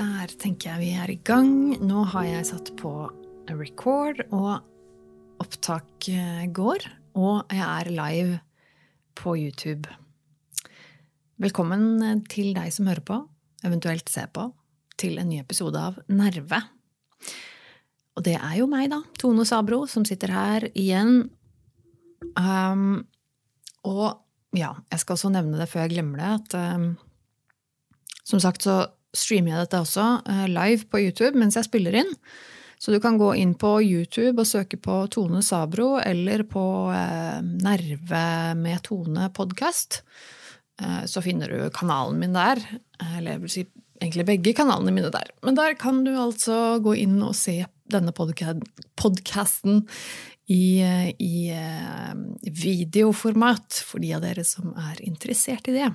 Der tenker jeg vi er i gang. Nå har jeg satt på record, og opptak eh, går. Og jeg er live på YouTube. Velkommen til deg som hører på, eventuelt ser på, til en ny episode av Nerve. Og det er jo meg, da. Tone Sabro, som sitter her igjen. Um, og ja, jeg skal også nevne det før jeg glemmer det, at um, som sagt så streamer jeg dette også uh, live på YouTube mens jeg spiller inn. Så du kan gå inn på YouTube og søke på Tone Sabro eller på uh, Nerve med Tone podkast. Uh, så finner du kanalen min der. Eller jeg vil si egentlig begge kanalene mine der. Men der kan du altså gå inn og se denne podkasten i, i videoformat, for de av dere som er interessert i det.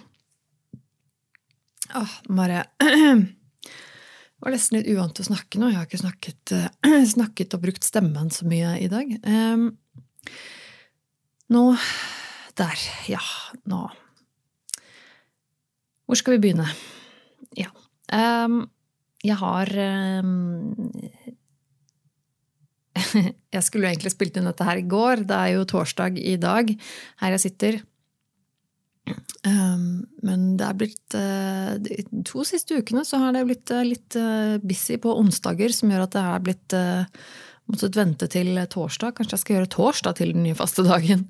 Åh, Mare Det var nesten litt uvant å snakke nå. Jeg har ikke snakket, snakket og brukt stemmen så mye i dag. Um, nå Der. Ja, nå Hvor skal vi begynne? Ja. Jeg har Jeg skulle egentlig spilt inn dette her i går. Det er jo torsdag i dag, her jeg sitter. Men det er blitt uh, De to siste ukene så har det blitt uh, litt uh, busy på onsdager, som gjør at det har blitt måttet vente til torsdag. Kanskje jeg skal gjøre torsdag til den nye faste dagen.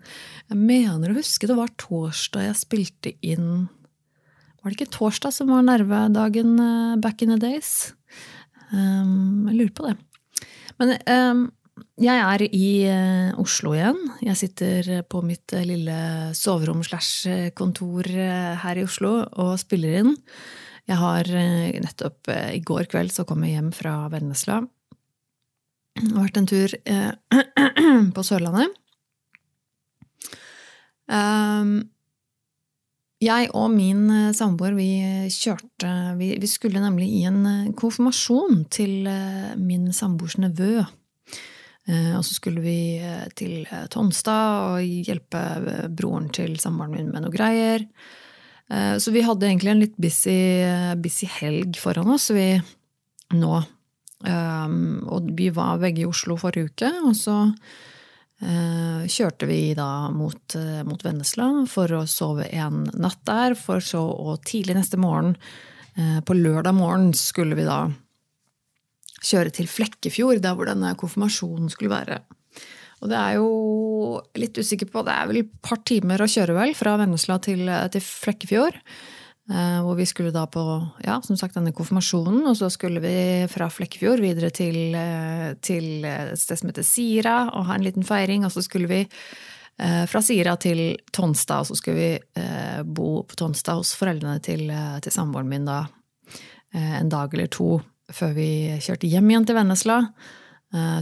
Jeg mener å huske det var torsdag jeg spilte inn Var det ikke torsdag som var nervedagen back in the days? Um, jeg lurer på det. Men um, jeg er i Oslo igjen. Jeg sitter på mitt lille soverom slash kontor her i Oslo og spiller inn. Jeg har nettopp I går kveld så kom jeg hjem fra Vennesla. Og vært en tur på Sørlandet. Jeg og min samboer, vi kjørte vi, vi skulle nemlig i en konfirmasjon til min samboers nevø. Og så skulle vi til Tonstad og hjelpe broren til samboeren min med noe greier. Så vi hadde egentlig en litt busy, busy helg foran oss, vi nå. Og vi var begge i Oslo forrige uke, og så kjørte vi da mot, mot Vennesla for å sove en natt der, for så å tidlig neste morgen, på lørdag morgen, skulle vi da kjøre til Flekkefjord, der hvor denne konfirmasjonen skulle være. Og det er jo litt usikker på Det er vel et par timer å kjøre, vel, fra Vennesla til, til Flekkefjord. Eh, hvor vi skulle da på ja, som sagt, denne konfirmasjonen, og så skulle vi fra Flekkefjord videre til, til et sted som heter Sira, og ha en liten feiring. Og så skulle vi eh, fra Sira til Tonstad, og så skulle vi eh, bo på Tonstad hos foreldrene til, til samboeren min da en dag eller to før vi kjørte hjem igjen til Vennesla.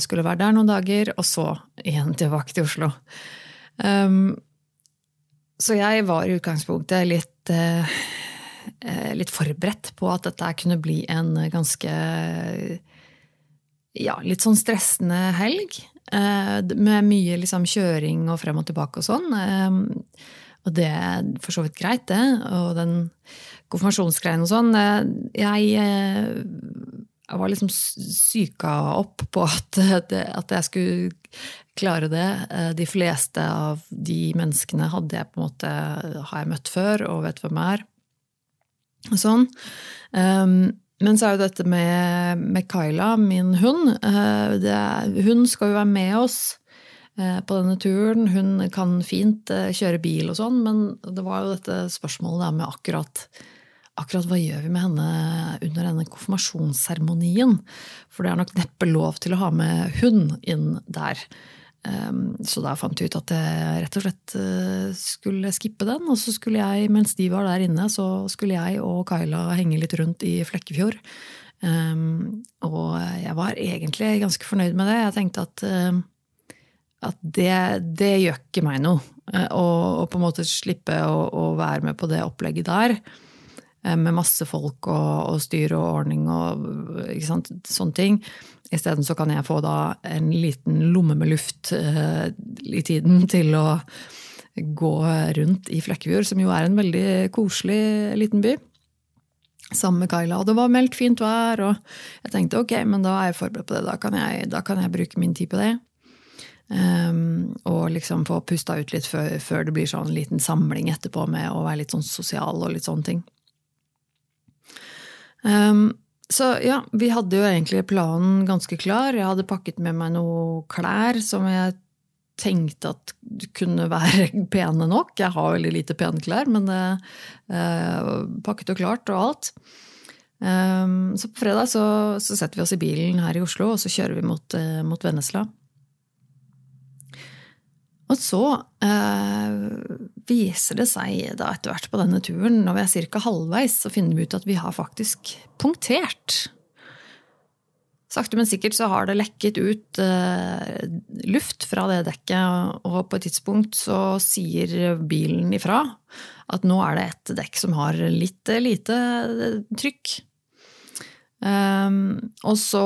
Skulle være der noen dager, og så igjen tilbake til Oslo. Um, så jeg var i utgangspunktet litt, litt forberedt på at dette kunne bli en ganske ja, litt sånn stressende helg. Uh, med mye liksom, kjøring og frem og tilbake og sånn. Um, og det er for så vidt greit, det. Og den konfirmasjonsgreien og sånn. Jeg, jeg var liksom psyka opp på at, at, jeg skulle klare det. De fleste av de menneskene hadde jeg på en måte, har jeg møtt før og vet hvem jeg er. Og sånn. Men så er jo dette med, med Kyla, min hund. Det, hun skal jo være med oss på denne turen. Hun kan fint kjøre bil og sånn, men det var jo dette spørsmålet der med akkurat akkurat hva gjør vi med henne under denne konfirmasjonsseremonien? For det er nok neppe lov til å ha med hund inn der. Så da fant jeg ut at jeg rett og slett skulle skippe den. Og så skulle jeg, mens de var der inne, så skulle jeg og Kaila henge litt rundt i Flekkefjord. Og jeg var egentlig ganske fornøyd med det. Jeg tenkte at, at det, det gjør ikke meg noe. Å på en måte slippe å, å være med på det opplegget der. med masse folk og, og styr og ordning og sånne ting. Isteden så kan jeg få da en liten lomme med luft uh, i tiden til å gå rundt i Flekkefjord, som jo er en veldig koselig liten by. Sammen med Kaila. Og det var meldt fint vær, og jeg tenkte ok, men da er jeg forberedt på det. Da kan jeg, da kan jeg bruke min tid på det. Um, og liksom få pusta ut litt før, før, det blir sånn en liten samling etterpå med å være litt sånn sosial og litt sånne ting. Um, så ja, vi hadde jo egentlig planen ganske klar. Jeg hadde pakket med meg noen klær som jeg tenkte at kunne være pene nok. Jeg har veldig lite pene klær, men eh, pakket og klart og alt. Um, så på fredag så, så, setter vi oss i bilen her i Oslo, og så kjører vi mot, eh, mot Vennesla. Og så eh, viser det seg da etter hvert på denne turen, når vi er ca. halvveis, så finner vi ut at vi har faktisk punktert. Sakte, men sikkert så har det lekket ut eh, luft fra det dekket, og på et tidspunkt så sier bilen ifra at nå er det et dekk som har litt lite trykk. Um, og så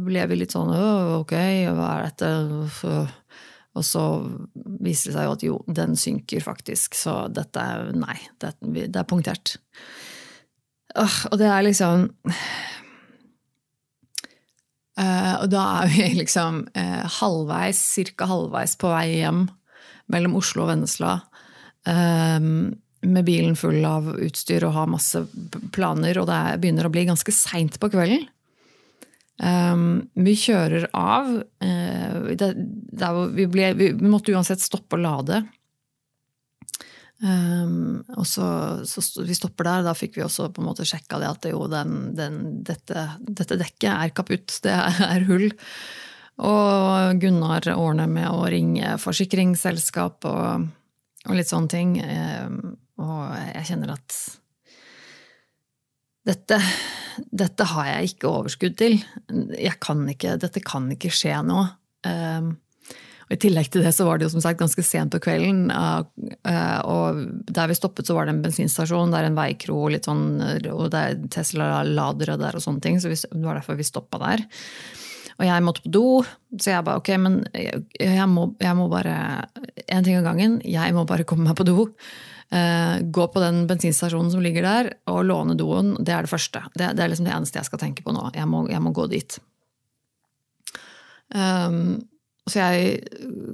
ble vi litt sånn ok, hva er dette? Og så viser det seg jo at jo, den synker faktisk, så dette er Nei, det, det er punktert. Og det er liksom uh, Og da er vi liksom uh, halvveis, cirka halvveis på vei hjem mellom Oslo og Vennesla. Um, med bilen full av utstyr og har masse planer, og det begynner å bli ganske seint på kvelden. Um, vi kjører av. Uh, det, det vi, ble, vi, måtte uansett stoppe og lade. Um, og så, så, Vi stopper der. Da fikk vi også på en måte sjekka det at det jo, den, den, dette, dette, dekket er kaputt. Det er hull. Og Gunnar ordner med å ringe forsikringsselskap og, og litt sånne ting. Um, og jeg kjenner at dette, dette, har jeg ikke overskudd til. Kan ikke, dette kan ikke skje nå. Um, og I tillegg til det så var det jo som sagt ganske sent på kvelden. Uh, og der vi stoppet, så var det en bensinstasjon, det er en veikro, litt sånn, og det er Tesla-ladere der og sånne ting. Så det var derfor vi stoppa der. Og jeg måtte på do, så jeg bare ok, men jeg, jeg, må, jeg må bare En ting av gangen. Jeg må bare komme meg på do. Uh, gå på den bensinstasjonen som ligger der, og låne doen. Det er det første. Det, det er liksom det eneste jeg skal tenke på nå. Jeg må, jeg må gå dit. Um, så jeg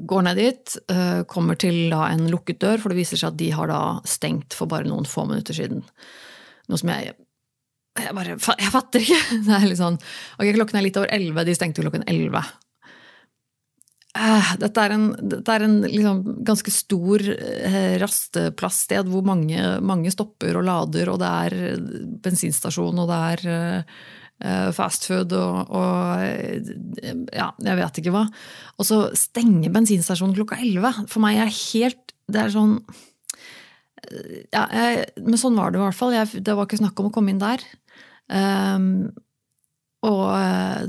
går ned dit, uh, kommer til en lukket dør, for det viser seg at de har stengt for bare noen få minutter siden. Noe som jeg jeg bare Jeg fatter ikke! Det er litt sånn Ok, klokken er litt over elleve, de stengte klokken elleve. Eh, dette er en, dette er en liksom ganske stor eh, rasteplasssted hvor mange, mange, stopper og lader, og det er bensinstasjon, og det er uh, fastfood og, og, ja, jeg vet ikke hva. Og så stenger bensinstasjonen klokka elleve. For meg er helt Det er sånn ja, jeg, Men sånn var det i hvert fall. Jeg, det var ikke snakk om å komme inn der. Um, og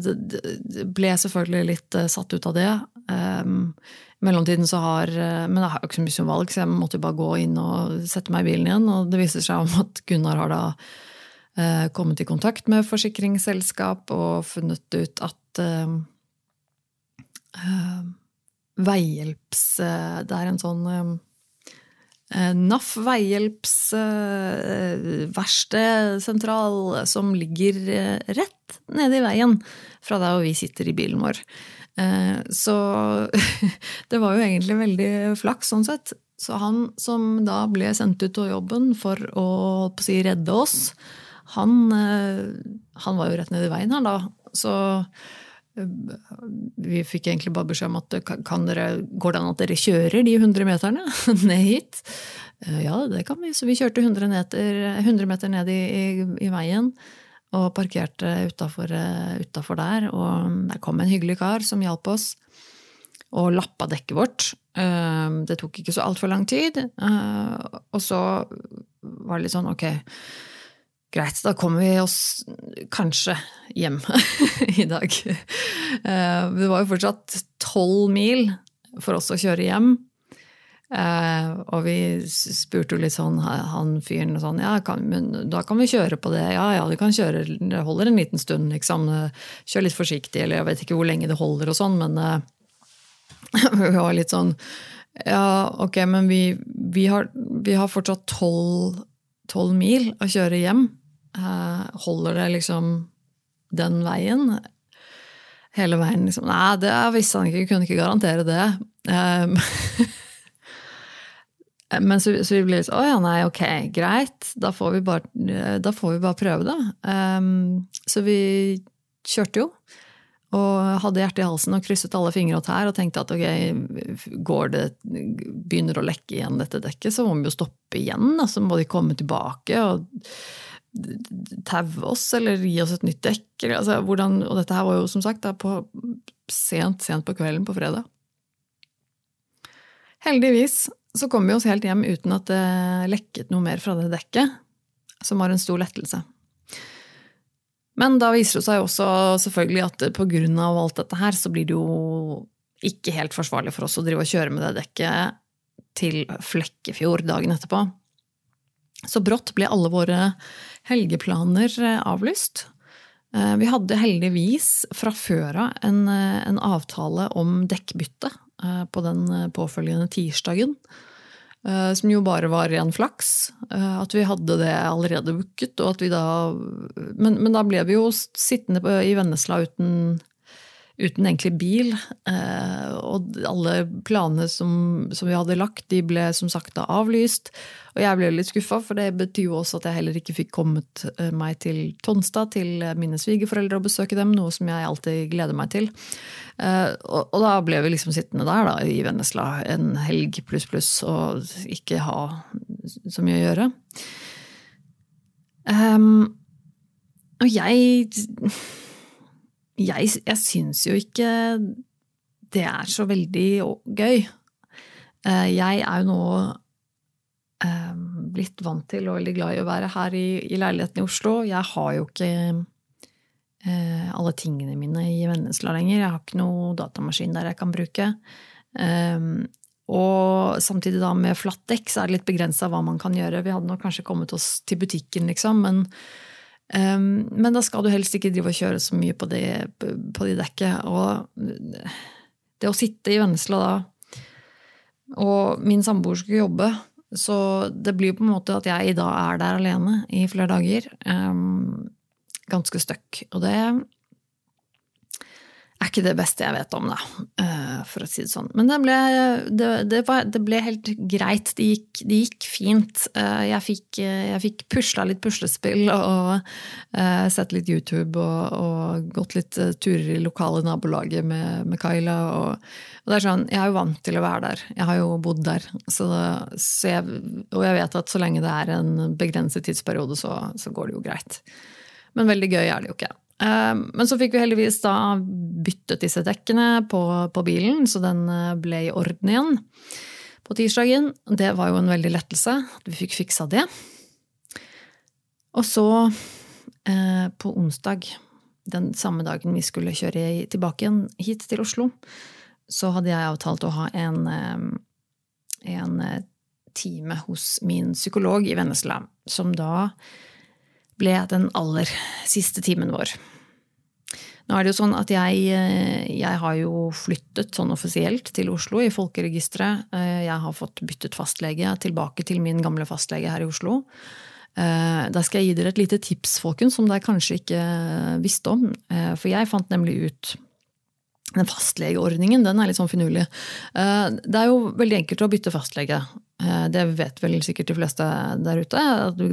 det ble selvfølgelig litt satt ut av det. Um, I mellomtiden så har eh, Men jeg har jo ikke så mye som valg, så jeg måtte jo bare gå inn og sette meg i bilen igjen. Og det viser seg om at Gunnar har da uh, kommet i kontakt med forsikringsselskap og funnet ut at uh, uh, veihjelps... det er en sånn NAF veihjelpsverkstedsentral som ligger rett nede i veien fra der hvor vi sitter i bilen vår. Eh, så det var jo egentlig veldig flaks sånn sett. Så han som da ble sendt ut av jobben for å, å si, redde oss, han, eh, han, var jo rett ned i veien her da. Så eh, vi fikk egentlig bare beskjed om at kan dere, går det an at dere kjører de 100 meterne ned hit? Ja, det kan vi. Så vi kjørte 100 meter, 100 meter ned i, i, i veien og parkerte utafor eh, der. Og der kom en hyggelig kar som hjalp oss, og lappa dekket vårt. Eh, det tok ikke så altfor lang tid. Eh, og så var det litt sånn ok, greit, da kommer vi oss kanskje hjem i dag. Det var jo fortsatt tolv mil for oss å kjøre hjem. Eh, og vi spurte jo litt sånn, han fyren sånn Ja, kan, men da kan vi kjøre på det. Ja, ja, du kan kjøre. Det holder en liten stund, liksom. Kjør litt forsiktig, eller jeg vet ikke hvor lenge det holder og sånn, men uh, vi var litt sånn Ja, ok, men vi, vi, har, vi har, fortsatt tolv mil å kjøre hjem. Uh, holder det liksom den veien? Hele veien, liksom. Nei, det visste han ikke, kunne ikke garantere det. Um, Men så, så vi ble litt sånn Å ja, nei, ok, greit. Da får vi bare, får vi bare prøve, da. Um, så vi kjørte jo. Og hadde hjertet i halsen og krysset alle fingre og tær og tenkte at ok, går det, begynner å lekke igjen dette dekket, så må vi jo stoppe igjen. Da. Så må de komme tilbake og taue oss eller gi oss et nytt dekk. Altså, hvordan, og dette her var jo som sagt da, på sent, sent på kvelden på fredag. Heldigvis så kom vi oss helt hjem uten at det lekket noe mer fra det dekket, som var en stor lettelse. Men da viser det seg også selvfølgelig at pga. alt dette her, så blir det jo ikke helt forsvarlig for oss å drive og kjøre med det dekket til Flekkefjord dagen etterpå. Så brått ble alle våre helgeplaner avlyst. Eh, vi hadde heldigvis fra før av en, en avtale om dekkbytte Eh, på den eh, påfølgende tirsdagen. Eh, som jo bare var ren flaks. At vi hadde det allerede booket. Og at vi da, men, men da ble vi jo sittende i Vennesla uten uten egentlig bil. Eh, og alle planene som, som, vi hadde lagt, de ble som sagt da avlyst. Og jeg ble litt skuffa, for det betyr jo også at jeg heller ikke fikk kommet eh, meg til Tonstad, til mine svigerforeldre og besøke dem, noe som jeg alltid gleder meg til. Eh, og, og da ble vi liksom sittende der da, i Vennesla en helg pluss pluss og ikke ha så mye å gjøre. Um, og jeg jeg, jeg syns jo ikke det er så veldig gøy. Eh, jeg er jo nå eh, blitt vant til og veldig glad i å være her i, i leiligheten i Oslo. Jeg har jo ikke eh, alle tingene mine i Vennesla lenger. Jeg har ikke noe datamaskin der jeg kan bruke. Og samtidig da med flatt dekk så er det litt begrensa hva man kan gjøre. Vi hadde nok kanskje kommet oss til butikken, liksom, men Um, men da skal du helst ikke drive og kjøre så mye på de, på de dekket. Og det å sitte i Vennesla da Og min samboer skulle jobbe, så det blir på en måte at jeg i dag er der alene i flere dager. Um, ganske støkk. Og det er ikke det beste jeg vet om, da, eh, for å si det sånn. Men det ble, det, det var, det ble helt greit. Det gikk, gikk fint. Eh, jeg fikk, jeg fikk pusla litt puslespill og sett litt YouTube og, og, gått litt turer i lokale nabolaget med, med Kyla. Og, og, det er sånn, jeg er jo vant til å være der. Jeg har jo bodd der. Så, så jeg, og jeg vet at så lenge det er en begrenset tidsperiode, så, så går det jo greit. Men veldig gøy er det jo ikke. Eh, men så fikk vi heldigvis da byttet disse dekkene på, på, bilen, så den eh, ble i orden igjen på tirsdagen. Det var jo en veldig lettelse at vi fikk fiksa det. Og så, eh, på onsdag, den samme dagen vi skulle kjøre tilbake igjen hit til Oslo, så hadde jeg avtalt å ha en, en time hos min psykolog i Vennesla, som da ble den aller siste timen vår. Nå er det jo sånn at jeg, eh, jeg, har jo flyttet sånn offisielt til Oslo i folkeregisteret. Eh, jeg har fått byttet fastlege tilbake til min gamle fastlege her i Oslo. Eh, da skal jeg gi dere et lite tips, folkens, som dere kanskje ikke visste om. For jeg fant nemlig ut den fastlegeordningen den er litt sånn finurlig. Det er jo veldig enkelt å bytte fastlege. Eh, det vet vel sikkert de fleste der ute.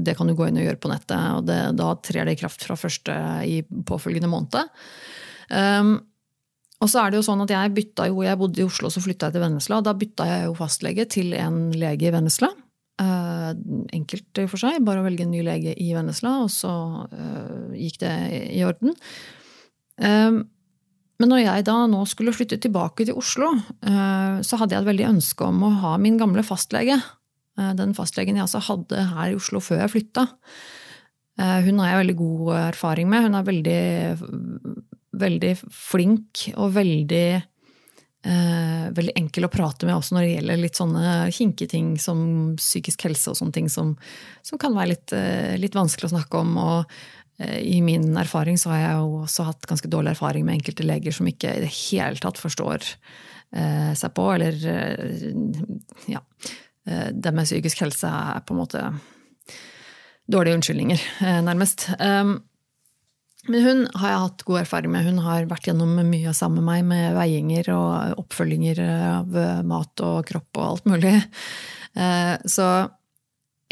Det kan du gå inn og gjøre på nettet. og det, Da trer det i kraft fra første i påfølgende måned. Um, og så er det jo sånn at Jeg bytta jo, jeg bodde i Oslo så flytta jeg til Vennesla. Da bytta jeg jo fastlege til en lege i Vennesla. Uh, enkelt for seg, bare å velge en ny lege i Vennesla, og så uh, gikk det i orden. Um, men når jeg da nå skulle flytte tilbake til Oslo, eh, så hadde jeg et veldig ønske om å ha min gamle fastlege. Eh, den fastlegen jeg altså hadde her i Oslo før jeg flytta. Eh, hun har jeg veldig god erfaring med. Hun er veldig, veldig flink og veldig veldig enkel å prate med også når det gjelder litt sånne hinketing som psykisk helse og sånne ting som, som kan være litt, litt, vanskelig å snakke om. og i min erfaring så har jeg jo også hatt ganske dårlig erfaring med enkelte leger som ikke i det hele tatt forstår eh, seg på, eller eh, ja. Eh, det med psykisk helse er på en måte dårlige unnskyldninger, nærmest. Um, men hun har jeg hatt god erfaring med. Hun har vært gjennom mye sammen med meg, med veiinger og oppfølginger av mat og kropp og alt mulig. Eh, så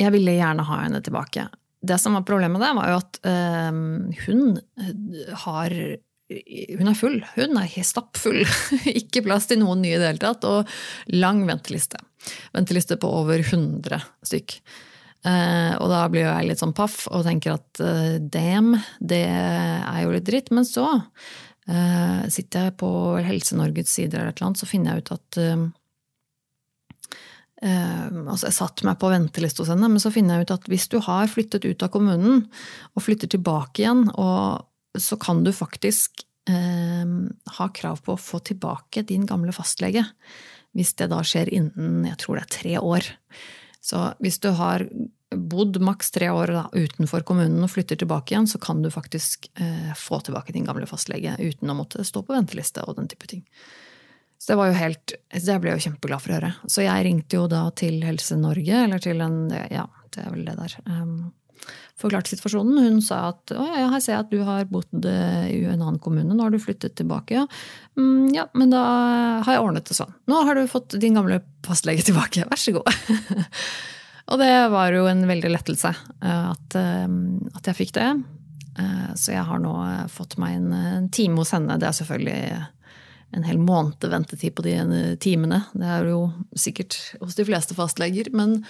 jeg ville gjerne ha henne tilbake. Det som var problemet der, var jo at eh, hun har hun er full. Hun er stappfull. Ikke plass til noen nye i det hele tatt, og lang venteliste. Venteliste på over 100 stykk. Eh, og da blir jeg litt sånn paff og tenker at eh, damn, det er jo litt dritt. Men så eh, sitter jeg på Helse-Norges sider eller et eller annet, så finner jeg ut at altså Jeg satte meg på venteliste hos henne, men så finner jeg ut at hvis du har flyttet ut av kommunen og flytter tilbake igjen, så kan du faktisk ha krav på å få tilbake din gamle fastlege. Hvis det da skjer innen jeg tror det er tre år. Så hvis du har bodd maks tre år da, utenfor kommunen og flytter tilbake igjen, så kan du faktisk eh, få tilbake din gamle fastlege uten å måtte stå på venteliste og den type ting. Så det var jo helt, det ble jeg jo kjempeglad for å høre. Så jeg ringte jo da til Helse Norge, eller til en Ja, det er vel det der. Um, forklarte situasjonen. Hun sa at å, ja, her ser jeg at du har bodd eh, i en annen kommune, nå har du flyttet tilbake. Ja. Mm, ja, men da har jeg ordnet det sånn. Nå har du fått din gamle fastlege tilbake, vær så god. og det var jo en veldig lettelse eh, at, eh, at jeg fikk det. Så jeg har nå fått meg en time hos henne. Det er selvfølgelig en hel måned ventetid på de timene. Det er jo sikkert hos de fleste fastleger, men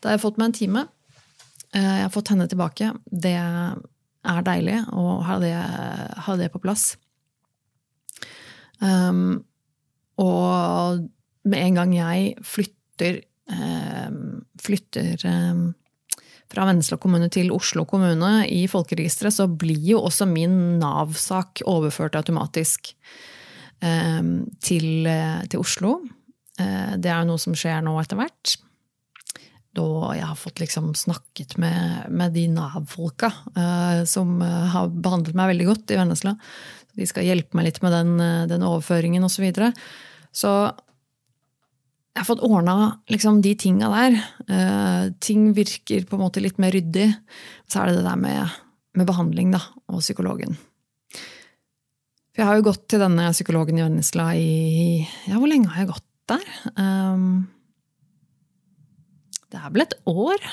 da har jeg fått meg en time. Eh, jeg har fått henne tilbake. Det er deilig å ha det, ha det på plass. Um, og med en gang jeg flytter, um, flytter um, fra Vennesla kommune til Oslo kommune i folkeregisteret, så blir jo også min Nav-sak overført automatisk til, til, Oslo. Uh, det er jo noe som skjer nå etter hvert Da jeg har fått liksom snakket med, med de Nav-folka uh, som har behandlet meg veldig godt i Vennesla. De skal hjelpe meg litt med den, den overføringen osv. Så, videre. så jeg har fått ordna liksom, de tinga der. ting virker på en måte litt mer ryddig. Så er det det der med, med behandling da, og psykologen. For jeg har jo gått til denne psykologen i Vennesla i Ja, hvor lenge har jeg gått der? Um, det er vel et år?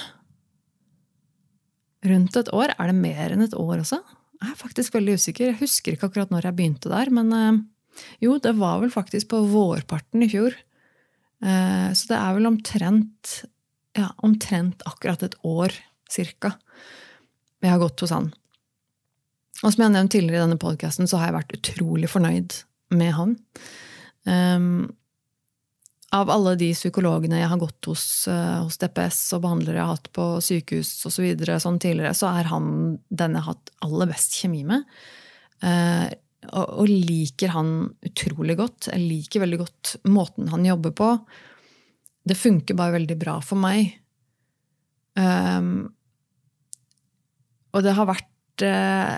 Rundt et år? Er det mer enn et år også? Jeg er faktisk veldig usikker. Jeg husker ikke akkurat når jeg begynte der, men uh, jo, det var vel faktisk på vårparten i fjor. Uh, så det er vel omtrent, ja, omtrent akkurat et år, cirka, jeg har gått hos han. Og som jeg har nevnt tidligere i denne podkasten, så har jeg vært utrolig fornøyd med han. Um, av alle de psykologene jeg har gått hos, uh, hos DPS og behandlere jeg har hatt på sykehus og så videre, sånn tidligere, så er han den jeg har hatt aller best kjemi med. Uh, og, og, liker han utrolig godt. Jeg liker veldig godt måten han jobber på. Det funker bare veldig bra for meg. Um, og det har vært uh,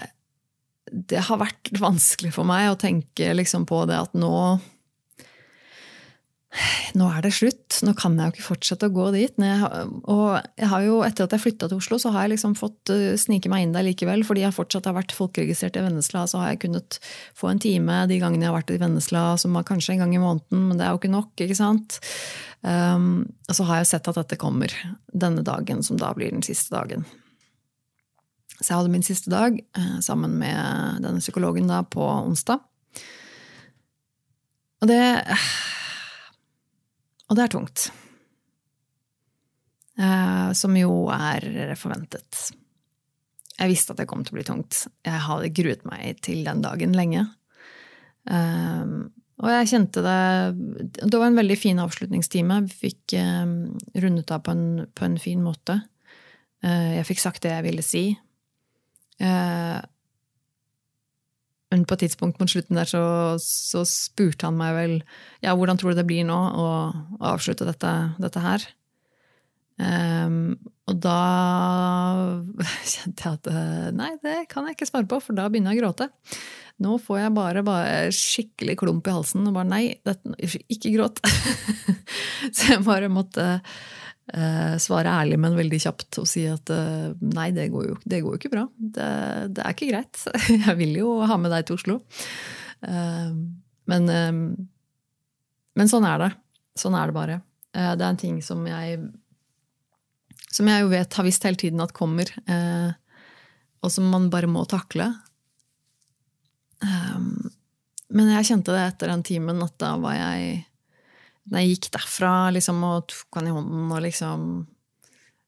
Det har vært vanskelig for meg å tenke liksom på det at nå nå er det slutt, nå kan jeg jo ikke fortsette å gå dit. Og jeg har jo, etter at jeg flytta til Oslo, så har jeg liksom fått uh, snike meg inn der likevel. Fordi jeg fortsatt har vært folkeregistrert i Vennesla, så har jeg kunnet få en time de gangene jeg har vært i Vennesla, som var kanskje en gang i måneden, men det er jo ikke nok, ikke sant. Um, og så har jeg sett at dette kommer denne dagen, som da blir den siste dagen. Så jeg hadde min siste dag uh, sammen med denne psykologen da på onsdag. Og det og det er tungt. Eh, som jo er forventet. Jeg visste at det kom til å bli tungt. Jeg hadde gruet meg til den dagen lenge. Eh, og jeg kjente det Det var en veldig fin avslutningstime. Vi fikk eh, rundet av på en, på en fin måte. Jeg fikk sagt det jeg ville si. Men på et tidspunkt mot slutten der så, så, spurte han meg vel ja, hvordan tror du det blir nå å, å avslutte dette, dette her. Um, og da kjente jeg at eh, nei, det kan jeg ikke svare på, for da begynner jeg å gråte. Nå får jeg bare, bare skikkelig klump i halsen og bare nei, dette, ikke gråt. så jeg bare måtte svare ærlig, men veldig kjapt og si at uh, nei, det går, jo, det går ikke bra. Det, det, er ikke greit. jeg vil jo ha med deg til Oslo. Uh, men, men sånn er det. Sånn er det bare. det er en ting som jeg som jeg jo vet har visst hele tiden at kommer, eh, og som man bare må takle. Men jeg kjente det etter den timen at da var jeg Da jeg gikk derfra liksom, og tok han i hånden og liksom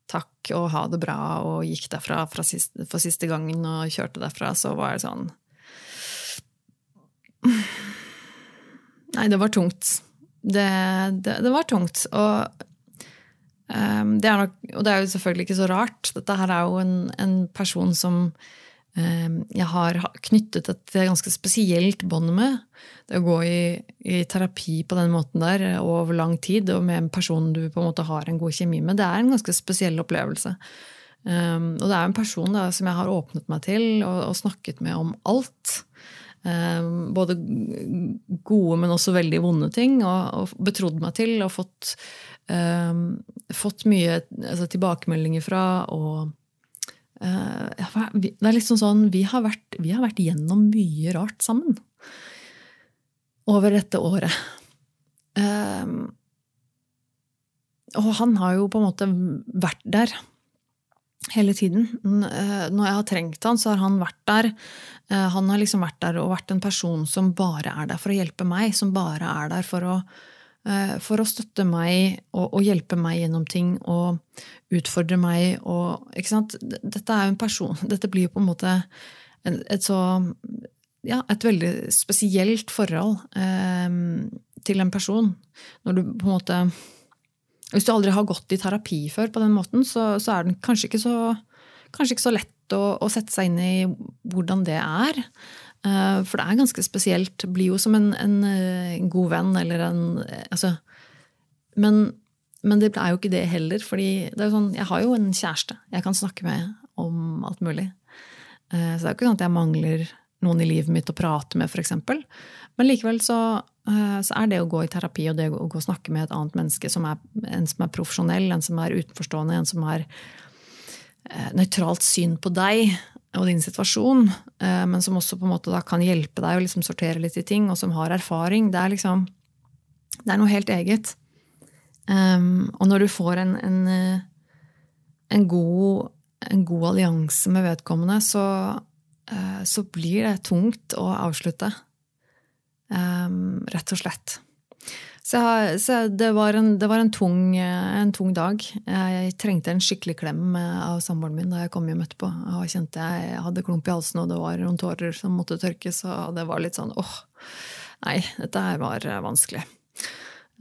Takk og ha det bra, og gikk derfra siste, for siste gangen og kjørte derfra, så var det sånn Nei, det var tungt. Det, det, det var tungt. Og Um, det nok, og det er jo selvfølgelig ikke så rart. Dette her er jo en, en person som jeg har knyttet et ganske spesielt bånd med. Det å gå i, i, terapi på den måten der over lang tid, og med en person du på en måte har en god kjemi med, det er en ganske spesiell opplevelse. Um, og det er en person da, som jeg har åpnet meg til og, og snakket med om alt. både gode, men også veldig vonde ting. Og, og betrodd meg til og fått Um, fått mye altså, tilbakemeldinger fra, og Det er liksom sånn vi har, vært, vi har vært gjennom mye rart sammen over dette året. Um, og han har jo på en måte vært der hele tiden. Eh, når jeg har trengt han, så har han vært der. Eh, han har liksom vært der og vært en person som bare er der for å hjelpe meg. Som bare er der for å Eh, for å støtte meg og, og, hjelpe meg gjennom ting og utfordre meg. Og, dette er jo en person Dette blir jo på en måte et så ja, et veldig spesielt forhold eh, til en person. Når du på en måte Hvis du aldri har gått i terapi før på den måten, så, så er den kanskje ikke så, kanskje ikke så lett å, å, sette seg inn i hvordan det er. Eh, for det er ganske spesielt. Blir jo som en, en, eh, god venn eller en eh, altså, men, men, det er jo ikke det heller. fordi sånn, jeg har jo en kjæreste jeg kan snakke med om alt mulig. Så det er jo ikke sånn at jeg mangler noen i livet mitt å prate med, f.eks. Men likevel så, så, er det å gå i terapi og det å gå og snakke med et annet menneske, som er, en som er profesjonell, en som er utenforstående, en som har nøytralt syn på deg, og din situasjon, eh, men som også på en måte kan hjelpe deg å liksom sortere litt i ting, og som har erfaring. Det er liksom Det er noe helt eget. Um, og når du får en, en, eh, en, god, en god, allianse med vedkommende, så, uh, så, blir det tungt å avslutte. Um, rett og slett. Så, så det, var en, det var en, tung, en, tung, dag. Jeg trengte en skikkelig klem av samboeren min da jeg kom hjem etterpå. Og kjente jeg hadde klump i halsen, og det var noen tårer som måtte tørkes. Og det var litt sånn åh, nei, dette her var vanskelig.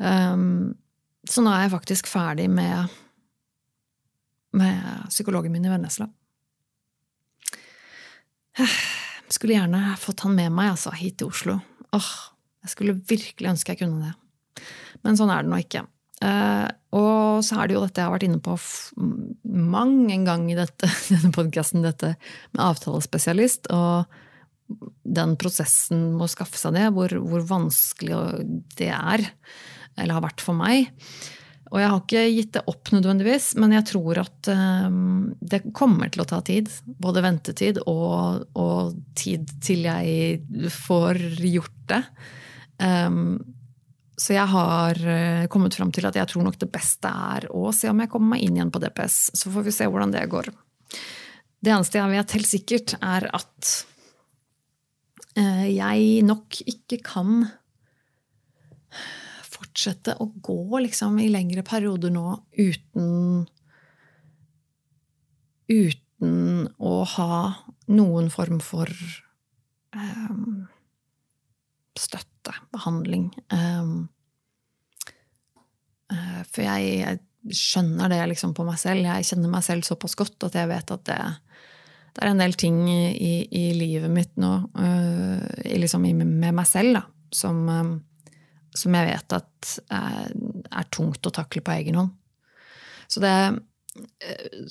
Um, så nå er jeg faktisk ferdig med, med psykologen min i Vennesla. Skulle gjerne fått han med meg altså, hit til Oslo. Åh, jeg skulle virkelig ønske jeg kunne det. Men sånn er det nå ikke. Uh, og så er det jo dette jeg har vært inne på mang en gang i dette, denne podkasten, dette med avtalespesialist. Og den prosessen med å skaffe seg det, hvor, hvor, vanskelig det er, eller har vært for meg. Og jeg har ikke gitt det opp nødvendigvis, men jeg tror at um, det kommer til å ta tid. Både ventetid og, og tid til jeg får gjort det. Um, så jeg har eh, kommet fram til at jeg tror nok det beste er å se om jeg kommer meg inn igjen på DPS. Så får vi se hvordan det går. Det eneste jeg vet helt sikkert, er at eh, jeg nok ikke kan fortsette å gå liksom, i lengre perioder nå uten Uten å ha noen form for um, støtte, behandling. Um, uh, for jeg, jeg, skjønner det liksom på meg selv. Jeg kjenner meg selv såpass godt at jeg vet at det, det er en del ting i, i livet mitt nå, uh, liksom med meg selv, da, som, um, som jeg vet at er, er, tungt å takle på egen hånd. Så, det,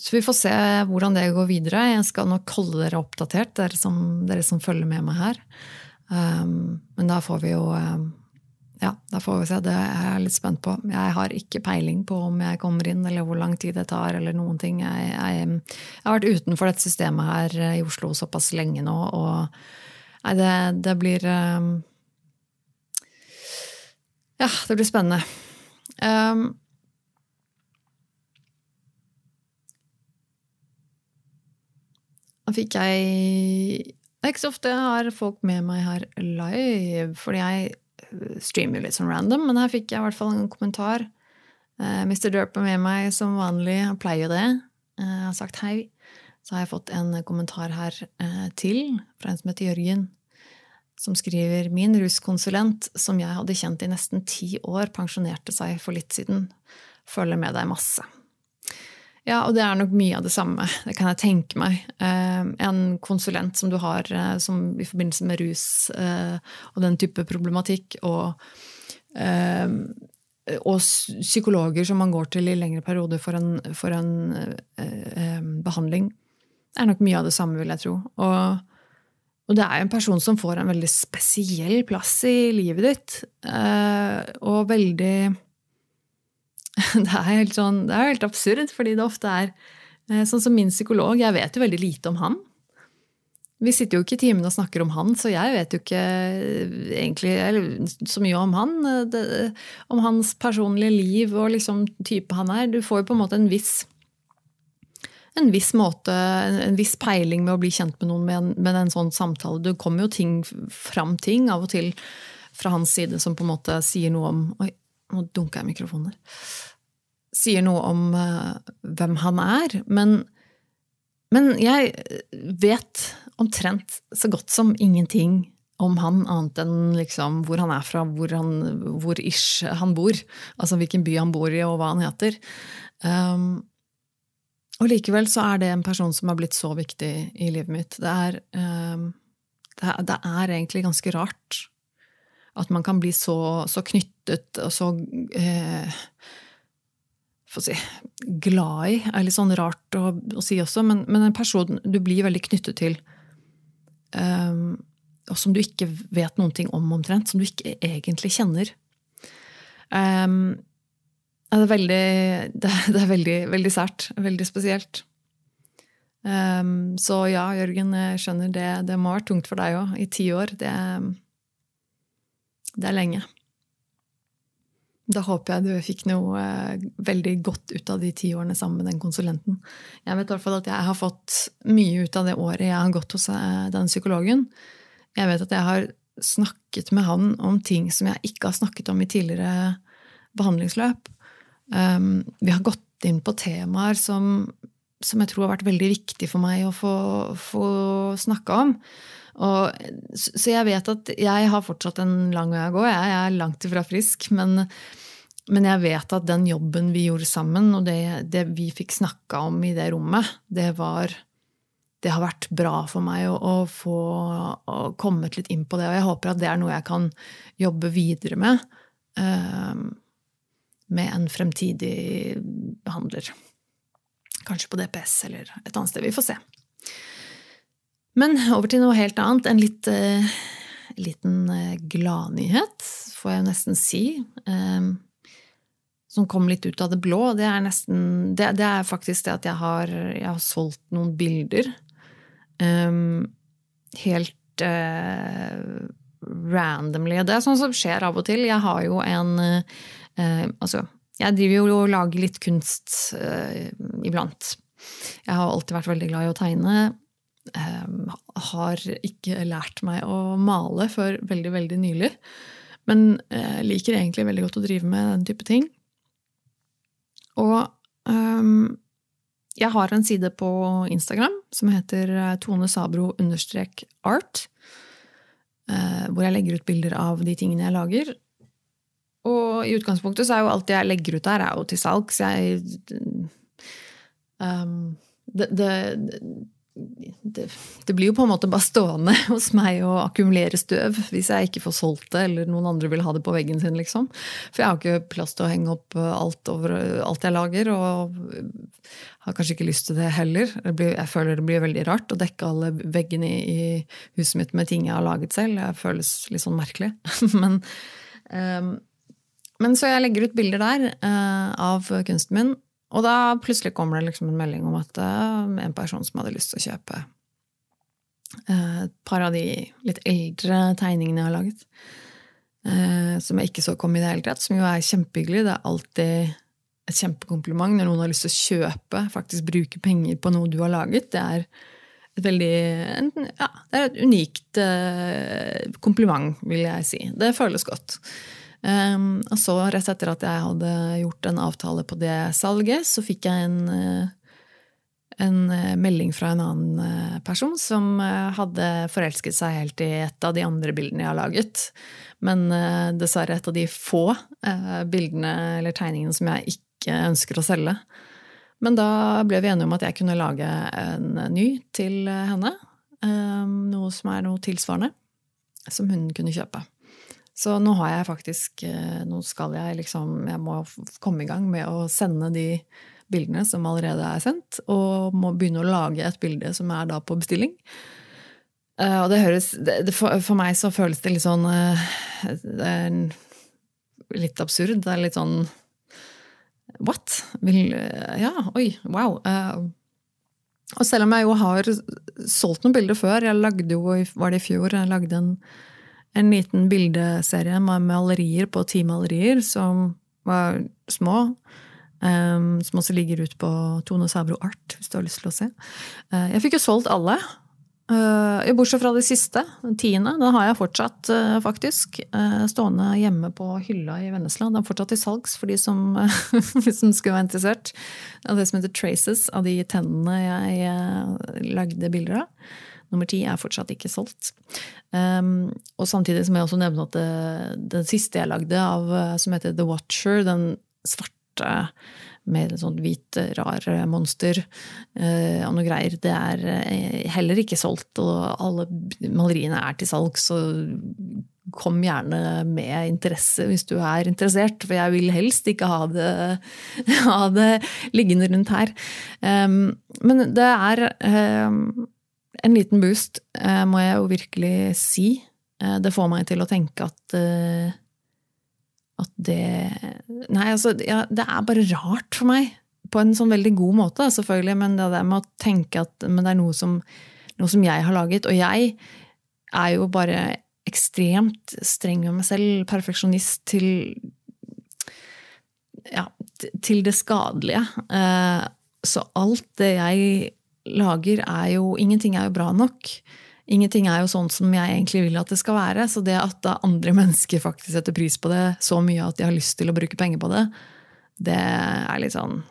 så vi får se hvordan det går videre. Jeg skal nok holde dere oppdatert, dere som, dere som følger med meg her. Um, men da får vi jo um, ja, da får vi se. Det er jeg litt spent på. Jeg har ikke peiling på om jeg kommer inn, eller hvor lang tid det tar, eller noen ting. Jeg, jeg, jeg har vært utenfor dette systemet her i Oslo såpass lenge nå, og nei, det, det blir um, Ja, det blir spennende. Um, da fikk jeg Det er ikke så ofte jeg har folk med meg her live, fordi jeg streamer litt sånn random, men her fikk jeg i hvert fall en kommentar. Uh, Mr. Derp er med meg som vanlig, han pleier jo det. Uh, jeg har sagt hei. Så har jeg fått en kommentar her uh, til fra en som heter Jørgen, som skriver min ruskonsulent, som jeg hadde kjent i nesten ti år, pensjonerte seg for litt siden. Følger med deg masse. Ja, og det er nok mye av det samme. Det kan jeg tenke meg. Eh, en konsulent som du har eh, som, i forbindelse med rus eh, og den type problematikk, og, og psykologer som man går til i lengre perioder for en, for en behandling, er nok mye av det samme, vil jeg tro. Og, og det er en person som får en veldig spesiell plass i livet ditt, og veldig det er helt, sånn, det er helt absurd, fordi det ofte er eh, sånn som min psykolog. Jeg vet jo veldig lite om han. Vi sitter jo ikke i timen og snakker om han, så jeg vet jo ikke eh, egentlig så mye om han. Eh, det, om hans personlige liv og liksom type han er. Du får jo på en måte en viss en viss måte, en viss peiling med å bli kjent med noen med en, med en sånn samtale. Det kommer jo ting fram ting av og til fra hans side som på en måte sier noe om Oi, nå dunker jeg mikrofonen der. Sier noe om uh, hvem han er. Men, men jeg vet omtrent så godt som ingenting om han, annet enn liksom hvor han er fra, hvor, han, hvor ish han bor. Altså hvilken by han bor i, og hva han heter. Um, og likevel så er det en person som har blitt så viktig i livet mitt. Det er, um, det det er egentlig ganske rart at man kan bli så, så knyttet og så eh, si, glad i, er litt sånn rart å, å si også, men, men, en person du blir veldig knyttet til, um, og som du ikke vet noen ting om omtrent, som du ikke egentlig kjenner. Um, det er veldig, det, det er veldig, veldig sært. Veldig spesielt. Um, så ja, Jørgen, jeg skjønner det, det må ha vært tungt for deg òg, i ti år. Det, det er lenge. Da håper jeg du fikk noe eh, veldig godt ut av de ti årene sammen med den konsulenten. Jeg vet i hvert fall at jeg har fått mye ut av det året jeg har gått hos eh, den psykologen. Jeg vet at jeg har snakket med han om ting som jeg ikke har snakket om i tidligere behandlingsløp. Um, vi har gått inn på temaer som, som, jeg tror har vært veldig viktig for meg å få, få snakka om. Og, så jeg vet at jeg har fortsatt en lang vei å gå. Jeg er langt ifra frisk. Men, men jeg vet at den jobben vi gjorde sammen, og det, det vi fikk snakka om i det rommet, det var det har vært bra for meg å, å få å kommet litt inn på det. Og jeg håper at det er noe jeg kan jobbe videre med. Uh, med en fremtidig behandler. Kanskje på DPS eller et annet sted. Vi får se. Men over til noe helt annet. En litt eh, liten eh, gladnyhet, får jeg nesten si. Eh, som kom litt ut av det blå. Det er, nesten, det, det er faktisk det at jeg har, jeg har solgt noen bilder. Um, helt uh, randomly. Det er sånn som skjer av og til. Jeg har jo en Altså, jeg driver jo og lager litt kunst iblant. Jeg har alltid vært veldig glad i å tegne. Ehm, har ikke lært meg å male før veldig, veldig nylig. Men uh, liker egentlig veldig godt å drive med den type ting. Og um, jeg har en side på Instagram som heter eh, Tone Sabro understrek art. Uh, hvor jeg legger ut bilder av de tingene jeg lager. Og i utgangspunktet så er jo alt jeg legger ut der, er jo til salgs. Jeg um, det, det, det, det, blir jo på en måte bare stående hos meg og akkumulere støv hvis jeg ikke får solgt det, eller noen andre vil ha det på veggen sin. liksom. For jeg har ikke plass til å henge opp alt over alt jeg lager, og har kanskje ikke lyst til det heller. Det blir, jeg føler det blir veldig rart å dekke alle veggene i, i huset mitt med ting jeg har laget selv. Det føles litt sånn merkelig. men, um, men så jeg legger ut bilder der uh, av kunsten min, og da plutselig kommer det liksom en melding om at uh, en person som hadde lyst til å kjøpe uh, et par av de litt eldre tegningene jeg har laget, uh, som jeg ikke så komme i det hele tatt, som jo er kjempehyggelig. Det er alltid et kjempekompliment når noen har lyst til å kjøpe, faktisk bruke penger på noe du har laget. Det er et veldig ja, det er et unikt kompliment, vil jeg si. Det føles godt. Um, og så, rett etter at jeg hadde gjort en avtale på det salget, så fikk jeg en, eh, en eh, melding fra en annen eh, person som hadde forelsket seg helt i et av de andre bildene jeg har laget. Men dessverre et av de få bildene eller tegningene som jeg ikke ønsker å selge. Men da ble vi enige om at jeg kunne lage en ny til henne. Noe som er noe tilsvarende, som hun kunne kjøpe. Så nå har jeg faktisk eh, Nå skal jeg liksom Jeg må komme i gang med å sende de bildene som allerede er sendt, og må begynne å lage et bilde som er da på bestilling. Eh, og det høres det, for, meg så føles det litt sånn eh, Det er litt absurd. Det er litt sånn What? Vil, ja, oi, wow. Og selv om jeg jo har solgt noen bilder før, jeg lagde jo, var det i fjor, jeg lagde en en liten bildeserie med malerier på ti malerier som var små. Um, som også ligger ute på Tone Sabro Art, hvis du har lyst til å se. Uh, jeg fikk jo solgt alle. Uh, bortsett fra det siste, den tiende. Den har jeg fortsatt, uh, faktisk. stående hjemme på hylla i Vennesla. Den er fortsatt til salgs for de som, som skulle være interessert. Det som heter Traces, av de tennene jeg lagde bilder av. Nummer ti er fortsatt ikke solgt. Um, og samtidig må jeg også nevne at det, den siste jeg lagde, av, som heter The Watcher, den svarte med et sånt hvit, rar monster uh, og noe greier, det er uh, heller ikke solgt. Og alle maleriene er til salg, så kom gjerne med interesse hvis du er interessert, for jeg vil helst ikke ha det, ha det liggende rundt her. Um, men det er um, en liten boost, eh, må jeg jo virkelig si. Eh, det får meg til å tenke at eh, at det Nei, altså, ja, det er bare rart for meg. På en sånn veldig god måte, selvfølgelig, men det der med å tenke at det er noe som, noe som jeg har laget. Og jeg er jo bare ekstremt streng med meg selv, perfeksjonist til ja, til det skadelige. Så alt det jeg lager, er jo Ingenting er jo bra nok. Ingenting er jo sånn som jeg egentlig vil at det skal være. Så det at andre mennesker faktisk setter pris på det så mye at de har lyst til å bruke penger på det, det er litt sånn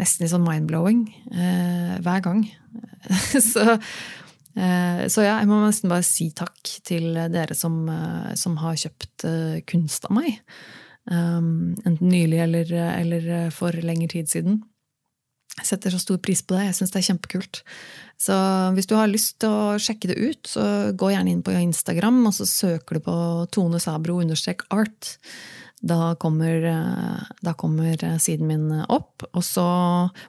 Nesten litt sånn mind-blowing eh, hver gang. så, eh, så, ja, jeg må nesten bare si takk til dere som, eh, som har kjøpt eh, kunst av meg. Um, enten nylig eller, eller for lengre tid siden. Jeg setter så stor pris på det. Jeg syns det er kjempekult. Så hvis du har lyst til å sjekke det ut, så gå gjerne inn på Instagram, og så søker du på Tone Sabro understrek art. Da kommer, da kommer, siden min opp. Og så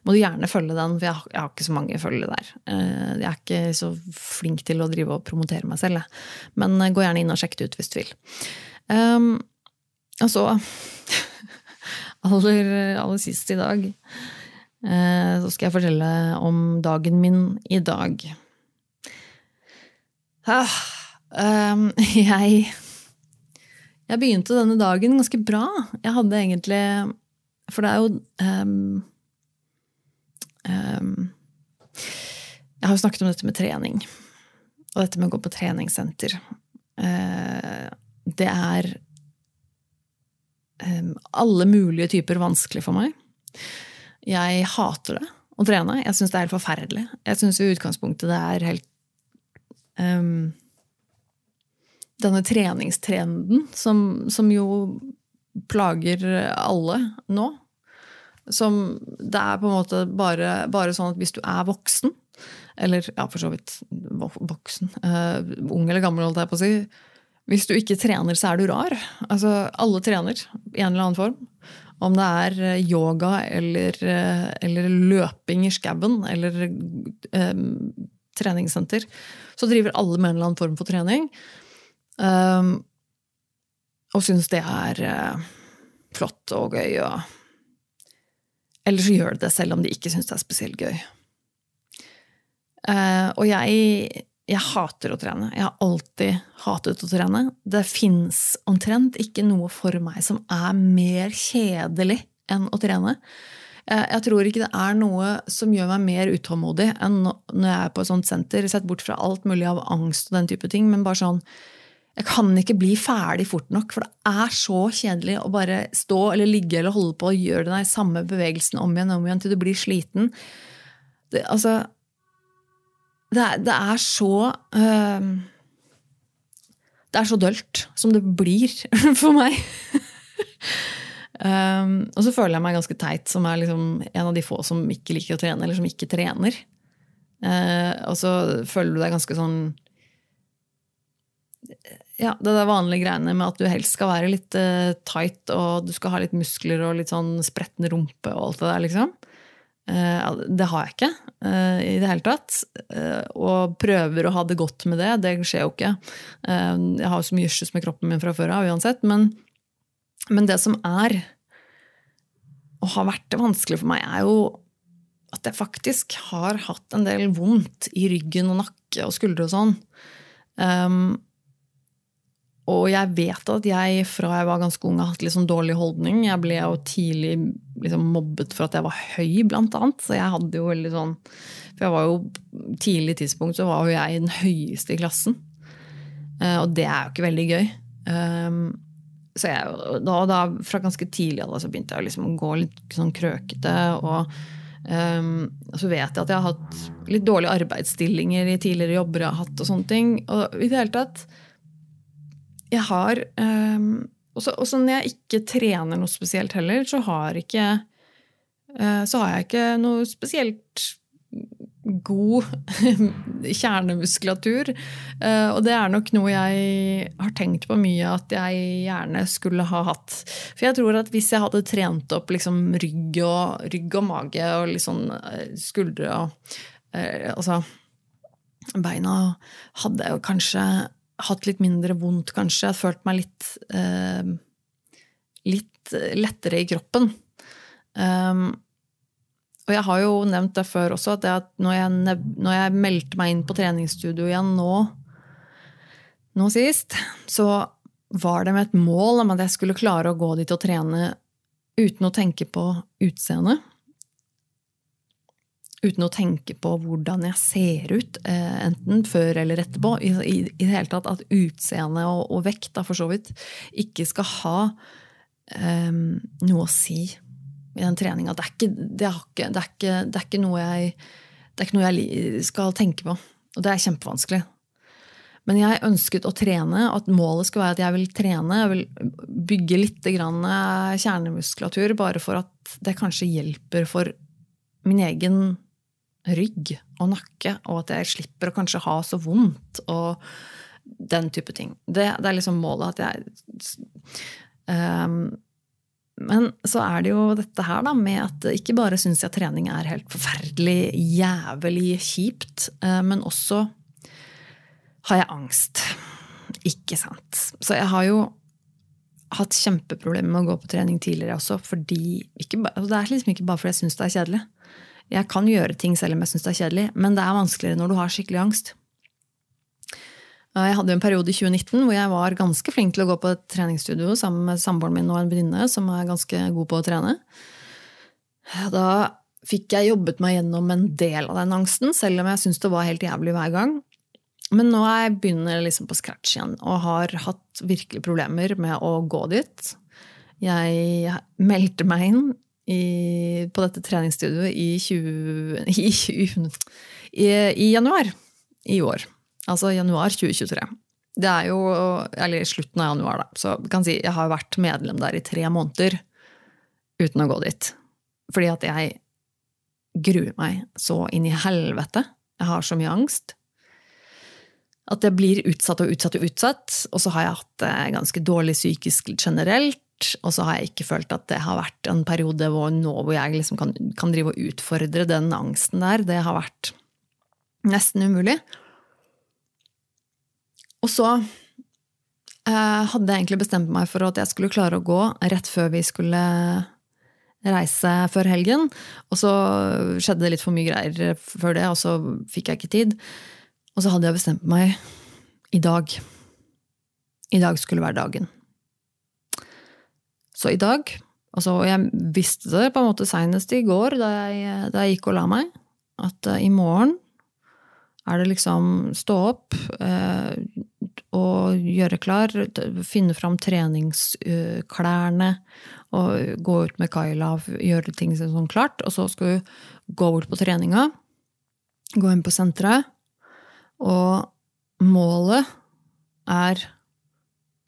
må du gjerne følge den, for jeg har, jeg har ikke så mange følgere der. Eh, jeg er ikke så flink til å drive og promotere meg selv, men gå gjerne inn og sjekk det ut hvis du vil. Um, og så aller, aller sist i dag Eh, så skal jeg fortelle om dagen min i dag. Ah, um, jeg Jeg begynte denne dagen ganske bra. Jeg hadde egentlig For det er jo um, um, Jeg har jo snakket om dette med trening. Og dette med å gå på treningssenter. Uh, det er alle mulige typer vanskelig for meg. Jeg hater det å trene. Jeg syns det er helt forferdelig. Jeg syns i utgangspunktet det er helt um, Denne treningstrenden som, som, jo plager alle nå. Som Det er på en måte bare, bare sånn at hvis du er voksen, eller ja, for så vidt voksen, uh, ung eller gammel, holdt jeg på å si. Hvis du ikke trener, så er du rar. Altså, alle trener i en eller annen form. Om det er eh, yoga eller, uh, eller løping i skauen eller um, treningssenter, så driver alle med en eller annen form for trening. Um, og syns det er uh, flott og gøy. Og... Eller så gjør de det selv om de ikke syns det er spesielt gøy. Uh, og jeg, jeg, hater å trene. Jeg har alltid hatet å trene. Det fins omtrent ikke noe for meg som er mer kjedelig enn å trene. Uh, jeg tror ikke det er noe som gjør meg mer utålmodig enn når jeg er på et sånt senter. Sett bort fra alt mulig av angst og den type ting, men bare sånn jeg kan ikke bli ferdig fort nok, for det er så kjedelig å bare stå eller ligge eller holde på og gjøre den samme bevegelsen om igjen og om igjen til du blir sliten. Det, altså det er, det er så øh, Det er så dølt som det blir for meg. um, og så føler jeg meg ganske teit, som er liksom en av de få som ikke liker å trene, eller som ikke trener. Uh, og så føler du deg ganske sånn ja, det der vanlige greiene med at du helst skal være litt uh, tight, og du skal ha litt muskler og litt sånn spretten rumpe og alt det der, liksom. Uh, det har jeg ikke uh, i det hele tatt. og prøver å ha det godt med det. Det skjer jo ikke. jeg har jo så mye jysjes med kroppen min fra før av uansett. Men, men det som er, og har vært det vanskelig for meg, er jo at jeg faktisk har hatt en del vondt i ryggen og nakke og skuldre og sånn. Um, og jeg vet at jeg fra jeg var ganske ung har hatt litt sånn dårlig holdning. Jeg ble jo tidlig liksom mobbet for at jeg var høy, blant annet. Så jeg hadde jo veldig sånn For jeg var jo tidlig tidspunkt så var jo jeg den høyeste i klassen. Eh, og det er jo ikke veldig gøy. Ehm, så jeg, da, da, fra ganske tidlig av så begynte jeg liksom å gå litt sånn krøkete. Og um, så vet jeg at jeg har hatt litt dårlige arbeidsstillinger i tidligere jobber jeg har hatt. Og sånne ting. Og i det hele tatt jeg har um, også, også, når jeg ikke trener noe spesielt heller, så har, ikke, uh, så har jeg ikke noe spesielt god kjernemuskulatur. Uh, og det er nok noe jeg har tenkt på mye at jeg gjerne skulle ha hatt. For jeg tror at hvis jeg hadde trent opp liksom rygg, og, rygg og mage og liksom skuldre og uh, Altså Beina hadde jeg jo kanskje hatt litt mindre vondt, kanskje. Jeg har følt meg litt, eh, litt lettere i kroppen. Um, og jeg har jo nevnt det før også, at, at når, jeg, når, jeg, meldte meg inn på treningsstudio igjen nå, nå sist, så var det med et mål om at jeg skulle klare å gå dit og trene uten å tenke på utseendet uten å tenke på hvordan jeg ser ut, eh, enten før eller etterpå. I, i, i det hele tatt At utseende og, og vekt da, for så vidt ikke skal ha um, noe å si i den treninga. Det, det, det, det, er ikke noe jeg skal tenke på. Og det er kjempevanskelig. Men jeg ønsket å trene, og at målet skulle være at jeg vil trene. Jeg vil bygge litt kjernemuskulatur, bare for at det kanskje hjelper for min egen rygg og nakke, og at jeg slipper å kanskje ha så vondt og den type ting. Det, det er liksom målet at jeg um, Men så er det jo dette her da, med at ikke bare syns jeg trening er helt forferdelig, jævlig kjipt, uh, men også har jeg angst. Ikke sant. Så jeg har jo hatt kjempeproblemer med å gå på trening tidligere også, fordi ikke, altså Det er liksom ikke bare fordi jeg syns det er kjedelig. Jeg kan gjøre ting selv om jeg syns det er kjedelig, men det er vanskeligere når du har skikkelig angst. Jeg hadde en periode i 2019 hvor jeg var ganske flink til å gå på et treningsstudio sammen med samboeren min og en venninne som er ganske god på å trene. Da fikk jeg jobbet meg gjennom en del av den angsten, selv om jeg syntes det var helt jævlig hver gang. Men nå er jeg begynner liksom på scratch igjen og har hatt virkelig problemer med å gå dit. Jeg meldte meg inn i, på dette treningsstudioet i, 20, i, 20, i, januar i år. Altså januar 2023. Det er jo Eller slutten av januar, da. Så jeg kan si jeg har vært medlem der i tre måneder uten å gå dit. Fordi at jeg gruer meg så inn i helvete. Jeg har så mye angst. At jeg blir utsatt og utsatt og utsatt. Og så har jeg hatt det ganske dårlig psykisk generelt. Og så har jeg ikke følt at det har vært en periode hvor, nå hvor jeg liksom kan, kan drive og utfordre den angsten der. Det har vært nesten umulig. Og så eh, hadde jeg egentlig bestemt meg for at jeg skulle klare å gå rett før vi skulle reise før helgen. Og så skjedde det litt for mye greier før det, og så fikk jeg ikke tid. Og så hadde jeg bestemt meg i dag. I dag skulle være dagen. Så i dag altså Jeg visste det på en måte seinest i går, da jeg, da jeg, gikk og la meg, at uh, i morgen er det liksom stå opp uh, og gjøre klar, finne fram treningsklærne og gå ut med Kaila og gjøre ting sånn klart. Og så skal du gå bort på treninga, gå inn på senteret, og målet er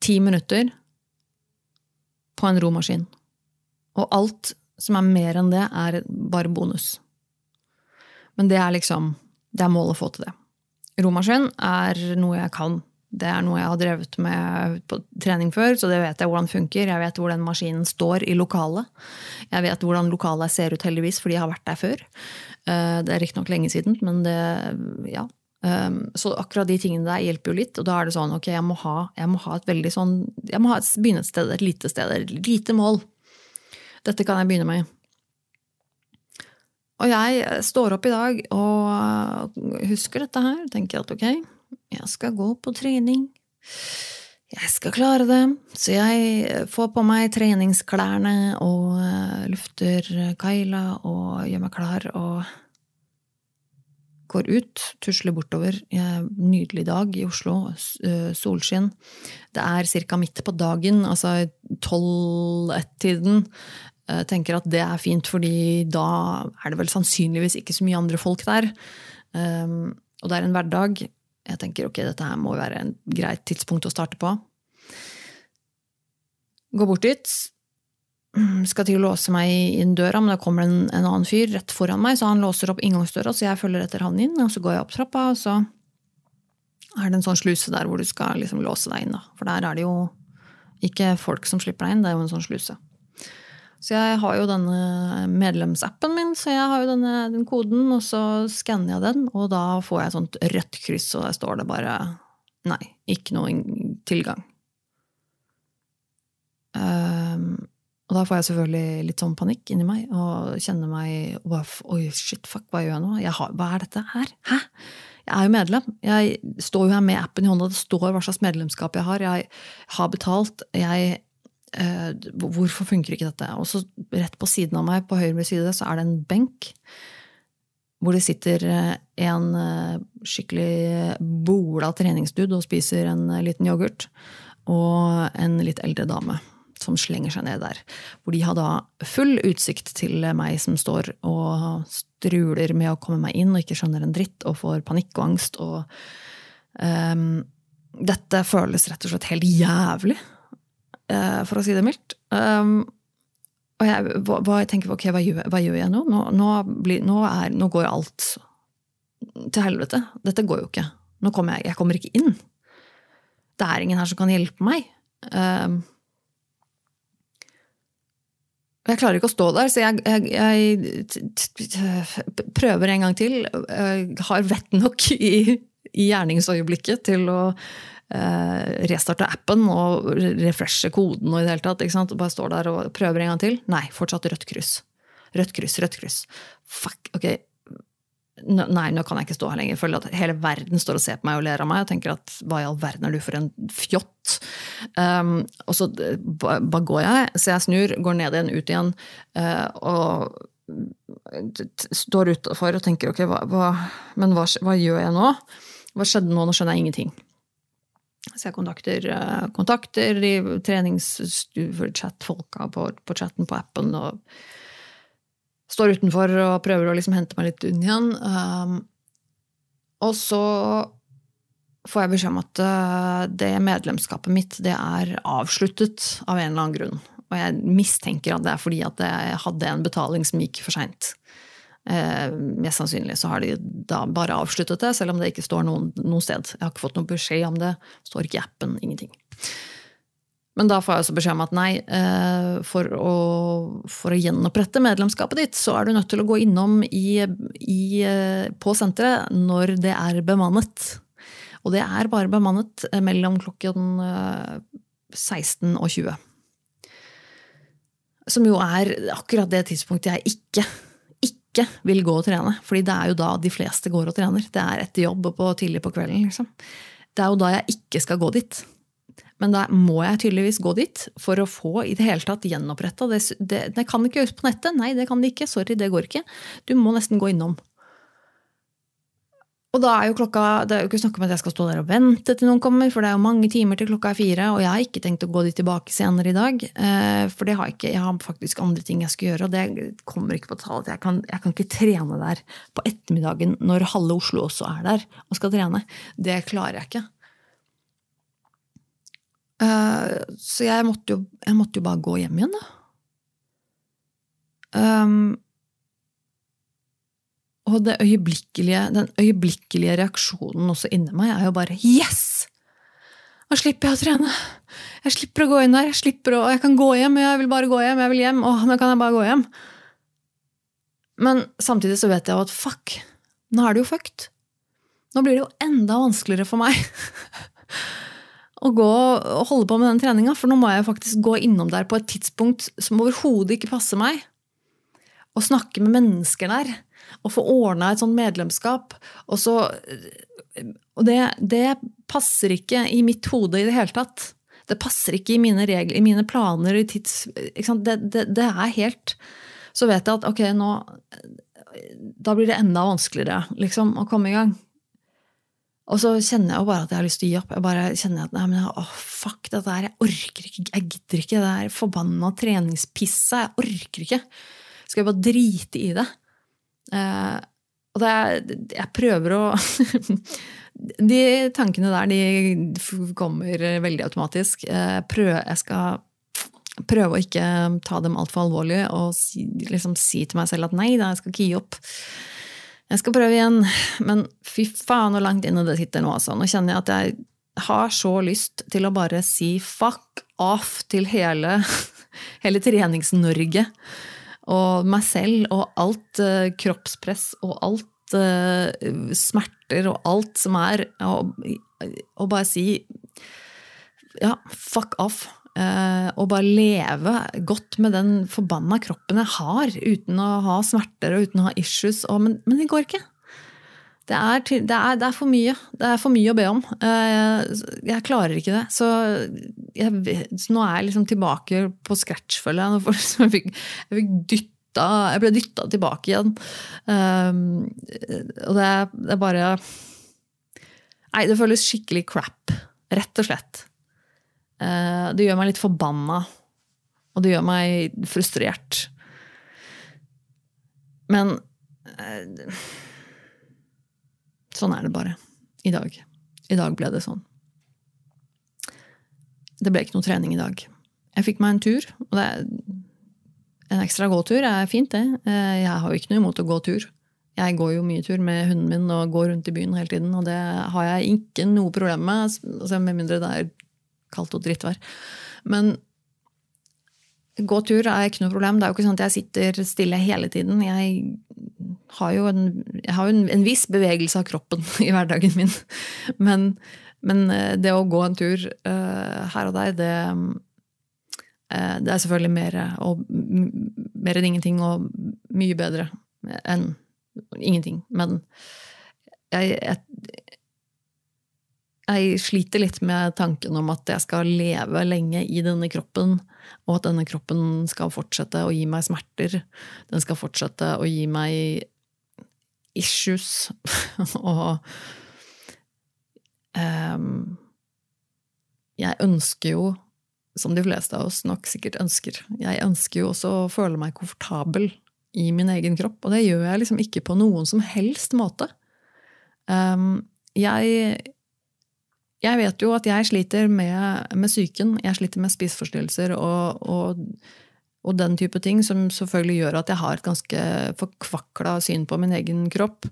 ti minutter på en romaskin. Og alt som er mer enn det, er bare bonus. Men det er liksom Det er målet å få til det. Romaskin er noe jeg kan. Det er noe jeg har drevet med på trening før, så det vet jeg hvordan funker. Jeg vet hvor den maskinen står i lokalet. Jeg vet hvordan lokalet ser ut, heldigvis, fordi jeg har vært der før. Eh, det er riktignok lenge siden, men det Ja. Um, så akkurat de tingene der hjelper jo litt. Og da er det sånn ok, jeg må ha, jeg må ha et veldig sånn Jeg må ha et, begynne et lite sted, et lite mål. Dette kan jeg begynne med. Og jeg står opp i dag og husker dette her. Tenker at ok, jeg skal gå på trening. Jeg skal klare det. Så jeg får på meg treningsklærne og eh, lufter Kaila og gjør meg klar. og går ut, tusler bortover. Nydelig dag i Oslo, eh, solskinn. Det er ca. midt på dagen, altså tolv-ett-tiden. Jeg tenker at det er fint, fordi da er det vel sannsynligvis ikke så mye andre folk der. Ehm, og det er en hverdag. Jeg tenker ok, dette her må være en greit tidspunkt å starte på. Gå bort dit, skal til å låse meg inn døra, men da kommer en, en, annen fyr rett foran meg, så han låser opp inngangsdøra, så jeg følger etter han inn, og så går jeg opp trappa, og så er det en sånn sluse der hvor du skal liksom låse deg inn, da. For der er det jo ikke folk som slipper deg inn, det er jo en sånn sluse. Så jeg har jo denne medlemsappen min, så jeg har jo denne, den koden, og så skanner jeg den, og da får jeg et sånt rødt kryss, og der står det bare nei, ikke noe tilgang. Um, og da får jeg selvfølgelig litt sånn panikk inni meg og kjenner meg Oi, shit, fuck, hva gjør jeg nå? Jeg har, hva er dette her? Hæ? Jeg er jo medlem. Jeg står jo her med appen i hånda. Det står hva slags medlemskap jeg har. Jeg har betalt. Jeg eh, Hvorfor funker ikke dette? Og så rett på siden av meg, på høyre side, så er det en benk. Hvor det sitter eh, en eh, skikkelig bola treningsdude og spiser en liten yoghurt. Og en litt eldre dame som slenger seg ned der. Hvor de har da full utsikt til meg som står og struler med å komme meg inn og ikke skjønner en dritt og får panikk og angst. Og um, dette føles rett og slett helt jævlig, uh, for å si det mildt. Um, og jeg, hva, jeg tenker, ok, hva gjør, hva gjør jeg nå? Nå, nå, blir, nå, er, nå, går alt til helvete. Dette går jo ikke. Nå kommer jeg, jeg kommer ikke inn. Det er ingen her som kan hjelpe meg. Um, jeg klarer ikke å stå der, så jeg, jeg, jeg prøver en gang til. Jeg har vett nok i, i gjerningsøyeblikket til å eh, restarte appen og refreshe koden og i det hele tatt. ikke sant? Bare står der og prøver en gang til. Nei, fortsatt rødt kryss. Rødt kryss, rødt kryss. Fuck, ok, Nei, nå kan jeg ikke stå her lenger. Jeg føler at hele verden står og ser på meg og ler av meg. og tenker at hva i all verden er du for en fjott? Um, og så bare går jeg, så jeg snur, går ned igjen, ut igjen, uh, og står utafor og tenker ok, hva, hva men hva, hva, gjør jeg nå? Hva skjedde nå? Nå skjønner jeg ingenting. Så jeg kontakter, uh, kontakter de treningschat-folka på, på chatten på appen. og står utenfor og prøver å liksom hente meg litt unn igjen. Um, og så får jeg beskjed om at uh, det medlemskapet mitt det er avsluttet av en eller annen grunn. Og jeg mistenker at det er fordi at jeg hadde en betaling som gikk for seint. Eh, mest sannsynlig så har de da bare avsluttet det, selv om det ikke står noen, noe sted. Jeg har ikke fått noen beskjed om det. Står ikke i appen. Ingenting. Men da får jeg også beskjed om at nei, eh, for å, for å, gjenopprette medlemskapet ditt, så er du nødt til å gå innom i, i, eh, på senteret når det er bemannet. Og det er bare bemannet mellom klokken 16 og 20. Som jo er akkurat det tidspunktet jeg ikke, ikke vil gå og trene. Fordi det er jo da de fleste går og trener. Det er etter jobb og på tidlig på kvelden. liksom. Det er jo da jeg ikke skal gå dit. Men da må jeg tydeligvis gå dit for å få i det hele tatt gjenoppretta det, det, det kan ikke gjøres på nettet. Nei, det kan det ikke. Sorry, det går ikke. Du må nesten gå innom. Og da er jo klokka Det er jo ikke snakk om at jeg skal stå der og vente til noen kommer, for det er jo mange timer til klokka er fire, og jeg har ikke tenkt å gå dit tilbake senere i dag. Eh, for har jeg ikke. Jeg har faktisk andre ting jeg skal gjøre, og det kommer ikke på tale. Jeg jeg kan ikke trene der på ettermiddagen når halve Oslo også er der og skal trene. Det klarer jeg ikke. Eh, så jeg måtte, jo, jeg måtte jo bare gå hjem igjen, da. Um, og øyeblikkelige, den øyeblikkelige reaksjonen også inni meg er jo bare yes! Nå slipper jeg å trene. Jeg slipper å gå inn der. Jeg slipper å, jeg kan gå hjem, jeg vil bare gå hjem. Jeg vil hjem. Åh, nå kan jeg bare gå hjem. Men samtidig så vet jeg jo at fuck, nå er det jo fucked. Nå blir det jo enda vanskeligere for meg å gå og holde på med den treninga, for nå må jeg faktisk gå innom der på et tidspunkt som overhodet ikke passer meg. Og snakke med mennesker der Og få ordna et sånt medlemskap. Og, så, og det, det, passer ikke i mitt hode i det hele tatt. Det passer ikke i mine regler, i mine planer, i tids... Det, det, det, er helt Så vet jeg at ok, nå Da blir det enda vanskeligere liksom, å komme i gang. Og så kjenner jeg jo bare at jeg har lyst til å gi opp. Jeg bare kjenner at nei, men, oh, fuck dette her, jeg orker ikke, jeg gidder ikke det der forbanna treningspisset. Jeg orker ikke. Skal jeg bare drite i det? Eh, og det er, jeg prøver å De tankene der de kommer veldig automatisk. Eh, prøver, jeg skal prøve å ikke ta dem altfor alvorlig og si, liksom si til meg selv at nei da, jeg skal ikke gi opp. Jeg skal prøve igjen. Men fy faen hvor langt inne det sitter nå. Altså. Nå kjenner jeg at jeg har så lyst til å bare si fuck off til hele, hele Trenings-Norge og meg selv og alt uh, kroppspress og alt uh, smerter og alt som er, og, og bare si ja, fuck off. Uh, og bare leve godt med den forbanna kroppen jeg har, uten å ha smerter og uten å ha issues. Og, men, men, det går ikke. Det er, det, er, det er, for mye. Det er for mye å be om. Jeg, jeg klarer ikke det. Så, jeg, så nå er jeg liksom tilbake på scratch, føler jeg. Jeg fikk, jeg fikk dytta, jeg ble dytta tilbake igjen. Um, og det, det er bare Nei, det føles skikkelig crap. Rett og slett. Uh, det gjør meg litt forbanna. Og det gjør meg frustrert. Men uh, Sånn er det bare. I dag. I dag ble det sånn. Det ble ikke noe trening i dag. Jeg fikk meg en tur. og det er En ekstra gåtur er fint, det. Eh, jeg har jo ikke noe imot å gå tur. Jeg går jo mye tur med hunden min og går rundt i byen hele tiden. Og det har jeg ikke noe problem med, altså med mindre det er kaldt og drittvær. Men gå tur er ikke noe problem. Det er jo ikke sånn at jeg sitter stille hele tiden. Jeg har jo en, har en, en viss bevegelse av kroppen i hverdagen min. Men men eh, det å gå en tur uh, her og der, det, uh, det er selvfølgelig mer, og, mer enn ingenting og mye bedre enn ingenting. Men jeg, jeg, jeg, sliter litt med tanken om at jeg skal leve lenge i denne kroppen, og at denne kroppen skal fortsette å gi meg smerter. Den skal fortsette å gi meg issues. og um, Jeg ønsker jo, som de fleste av oss nok sikkert ønsker, jeg ønsker jo også å føle meg komfortabel i min egen kropp. Og det gjør jeg liksom ikke på noen som helst måte. Um, jeg, jeg vet jo at jeg sliter med, med psyken. Jeg sliter med spiseforstyrrelser og, og, og den type ting, som selvfølgelig gjør at jeg har et ganske forkvakla syn på min egen kropp.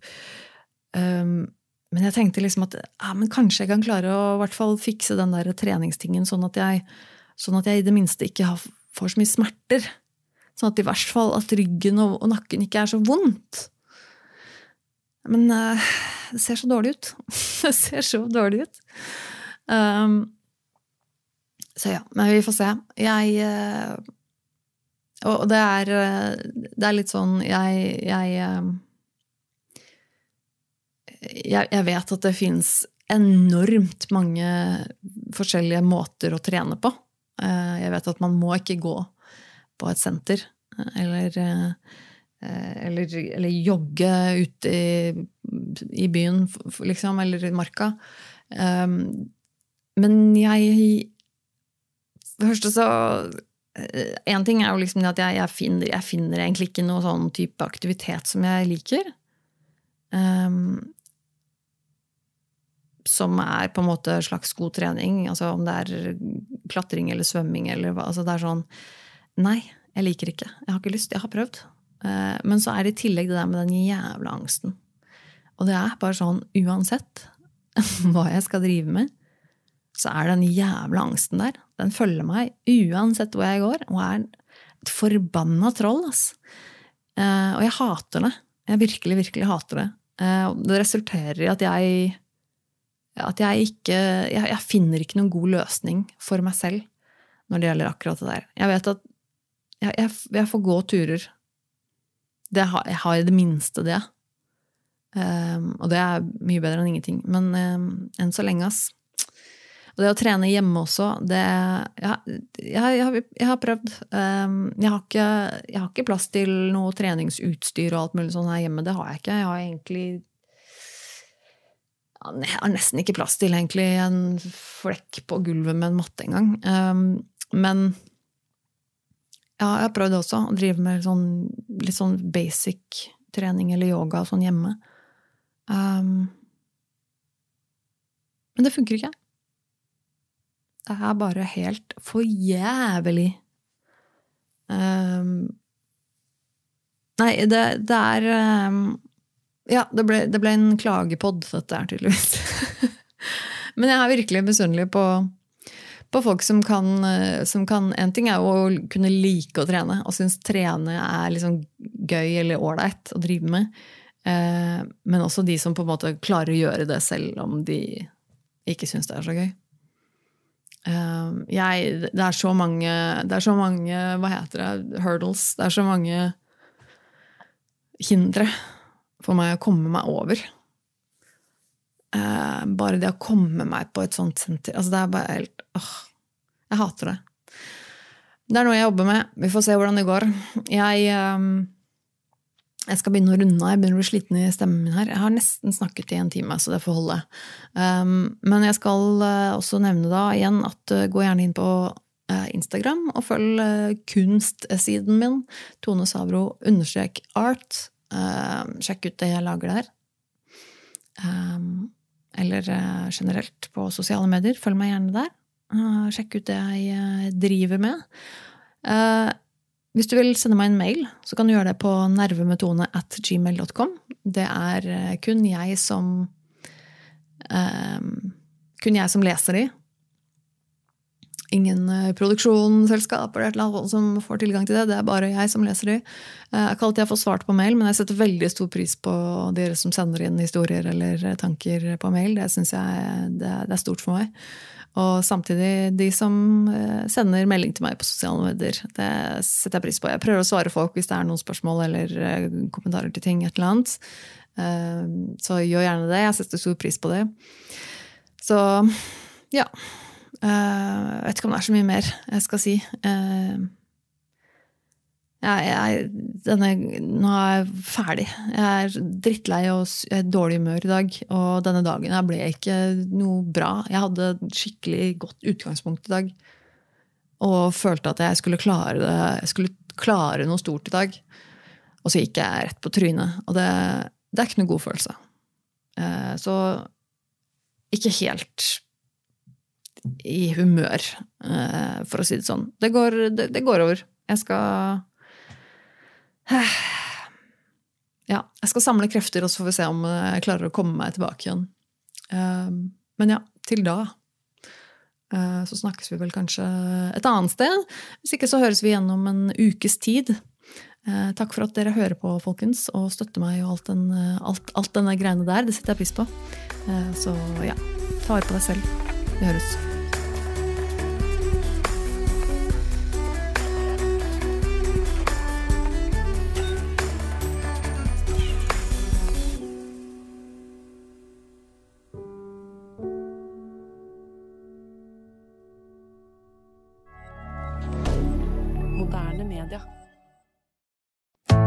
Um, men jeg tenkte liksom at ja, kanskje jeg kan klare å hvert fall fikse den der treningstingen, sånn at jeg, sånn at jeg i det minste ikke får så mye smerter. Sånn at i hvert fall at ryggen og, og nakken ikke er så vondt. Men uh, det ser så dårlig ut. det ser så dårlig ut. Um, så ja, men vi får se. Jeg uh, Og det er, uh, det er litt sånn Jeg, jeg jeg, jeg vet at det fins enormt mange forskjellige måter å trene på. Eh, jeg vet at man må ikke gå på et senter eller, eh, eller, eller jogge ute i, i, byen, liksom, eller i marka. Um, men jeg Først så En ting er jo liksom at jeg, jeg, finner, jeg finner egentlig ikke noe sånn type aktivitet som jeg liker. Um, som er på en måte slags god trening. Altså om det er klatring eller svømming eller hva. Altså det er sånn Nei, jeg liker ikke. Jeg har ikke lyst. Jeg har prøvd. Eh, men så er det i tillegg det der med den jævla angsten. Og det er bare sånn uansett hva jeg skal drive med, så er den jævla angsten der. Den følger meg uansett hvor jeg går, og er et forbanna troll, ass. Eh, og jeg hater det. Jeg virkelig, virkelig hater det. Eh, det resulterer i at jeg at jeg ikke jeg, jeg, finner ikke noen god løsning for meg selv når det gjelder akkurat det der. Jeg vet at jeg, jeg, jeg får gå turer. Det har, jeg har i det minste det. Um, og det er mye bedre enn ingenting. Men um, enn så lenge, ass. Og det å trene hjemme også, det ja, jeg, jeg, har prøvd. Um, jeg, har ikke, jeg, har ikke, plass til noe treningsutstyr og alt mulig sånn her hjemme. Det har jeg ikke. Jeg har egentlig jeg har nesten ikke plass til egentlig en flekk på gulvet med en matte engang. Um, men ja, jeg har prøvd også å drive med sånn, litt sånn basic trening eller yoga sånn hjemme. Um, men det funker ikke. Det er bare helt for jævlig. Um, nei, det, det er um, ja, det ble, det ble en klagepod, dette her, tydeligvis. Men jeg er virkelig misunnelig på, på, folk som kan, eh, som kan, En ting er å kunne like å trene og synes trene er liksom gøy eller ålreit å drive med. Eh, men også de som på en måte klarer å gjøre det selv om de ikke syns det er så gøy. Eh, jeg, det er så mange Det er så mange Hva heter det? Hurdles. Det er så mange hindre for meg å komme meg over. Eh, bare det å komme meg på et sånt senter altså Det er bare helt åh, Jeg hater det. Det er noe jeg jobber med. Vi får se hvordan det går. Jeg, eh, jeg skal begynne å runde av. Jeg begynner å bli sliten i stemmen min her. Jeg har nesten snakket i en time, så det får holde. Um, men jeg skal uh, også nevne da igjen at uh, gå gjerne inn på uh, Instagram og følg kunstsiden min. Tone Savro understrek art. Uh, sjekk ut det jeg lager der. Um, eller uh, generelt på sosiale medier. Følg meg gjerne der. Uh, sjekk ut det jeg driver med. hvis du vil sende meg en mail, så kan du gjøre det på nervemetone at gmail.com. Det er kun jeg som kun jeg som leser de ingen produksjonsselskaper eller som får tilgang til det. Det er bare jeg som leser de. Jeg eh, har ikke alltid fått svart på mail, men jeg setter veldig stor pris på dere som sender inn historier eller tanker på mail. Det syns jeg det er stort for meg. Og samtidig de som eh, sender melding til meg på sosiale medier. Det setter jeg pris på. Jeg prøver å svare folk hvis det er noen spørsmål eller kommentarer til ting. et eller annet. Så gjør gjerne det. Jeg setter stor pris på det. Så ja. Eh, jeg vet ikke om det er så mye mer jeg skal si. Uh, jeg, jeg, denne, nå er jeg ferdig. Jeg er drittlei og er dårlig humør i dag. Og denne dagen her ble ikke noe bra. Jeg hadde skikkelig godt utgangspunkt i dag. Og følte at jeg skulle klare det. Jeg skulle klare noe stort i dag. Og så gikk jeg rett på trynet. Og det, det er ikke noe god følelse. Uh, så ikke helt i humør, eh, for å si det sånn. Det går, det, det går over. Jeg skal Ja, jeg skal samle krefter, og så får vi se om jeg klarer å komme meg tilbake igjen. Ehm, men ja, til da eh, så snakkes vi vel kanskje et annet sted. Hvis ikke så høres vi igjen om en ukes tid. Eh, takk for at dere hører på, folkens, og støtter meg og alt, den, alt, alt denne greiene der. Det setter jeg pris på. Så ja, ta vare på deg selv. Vi høres.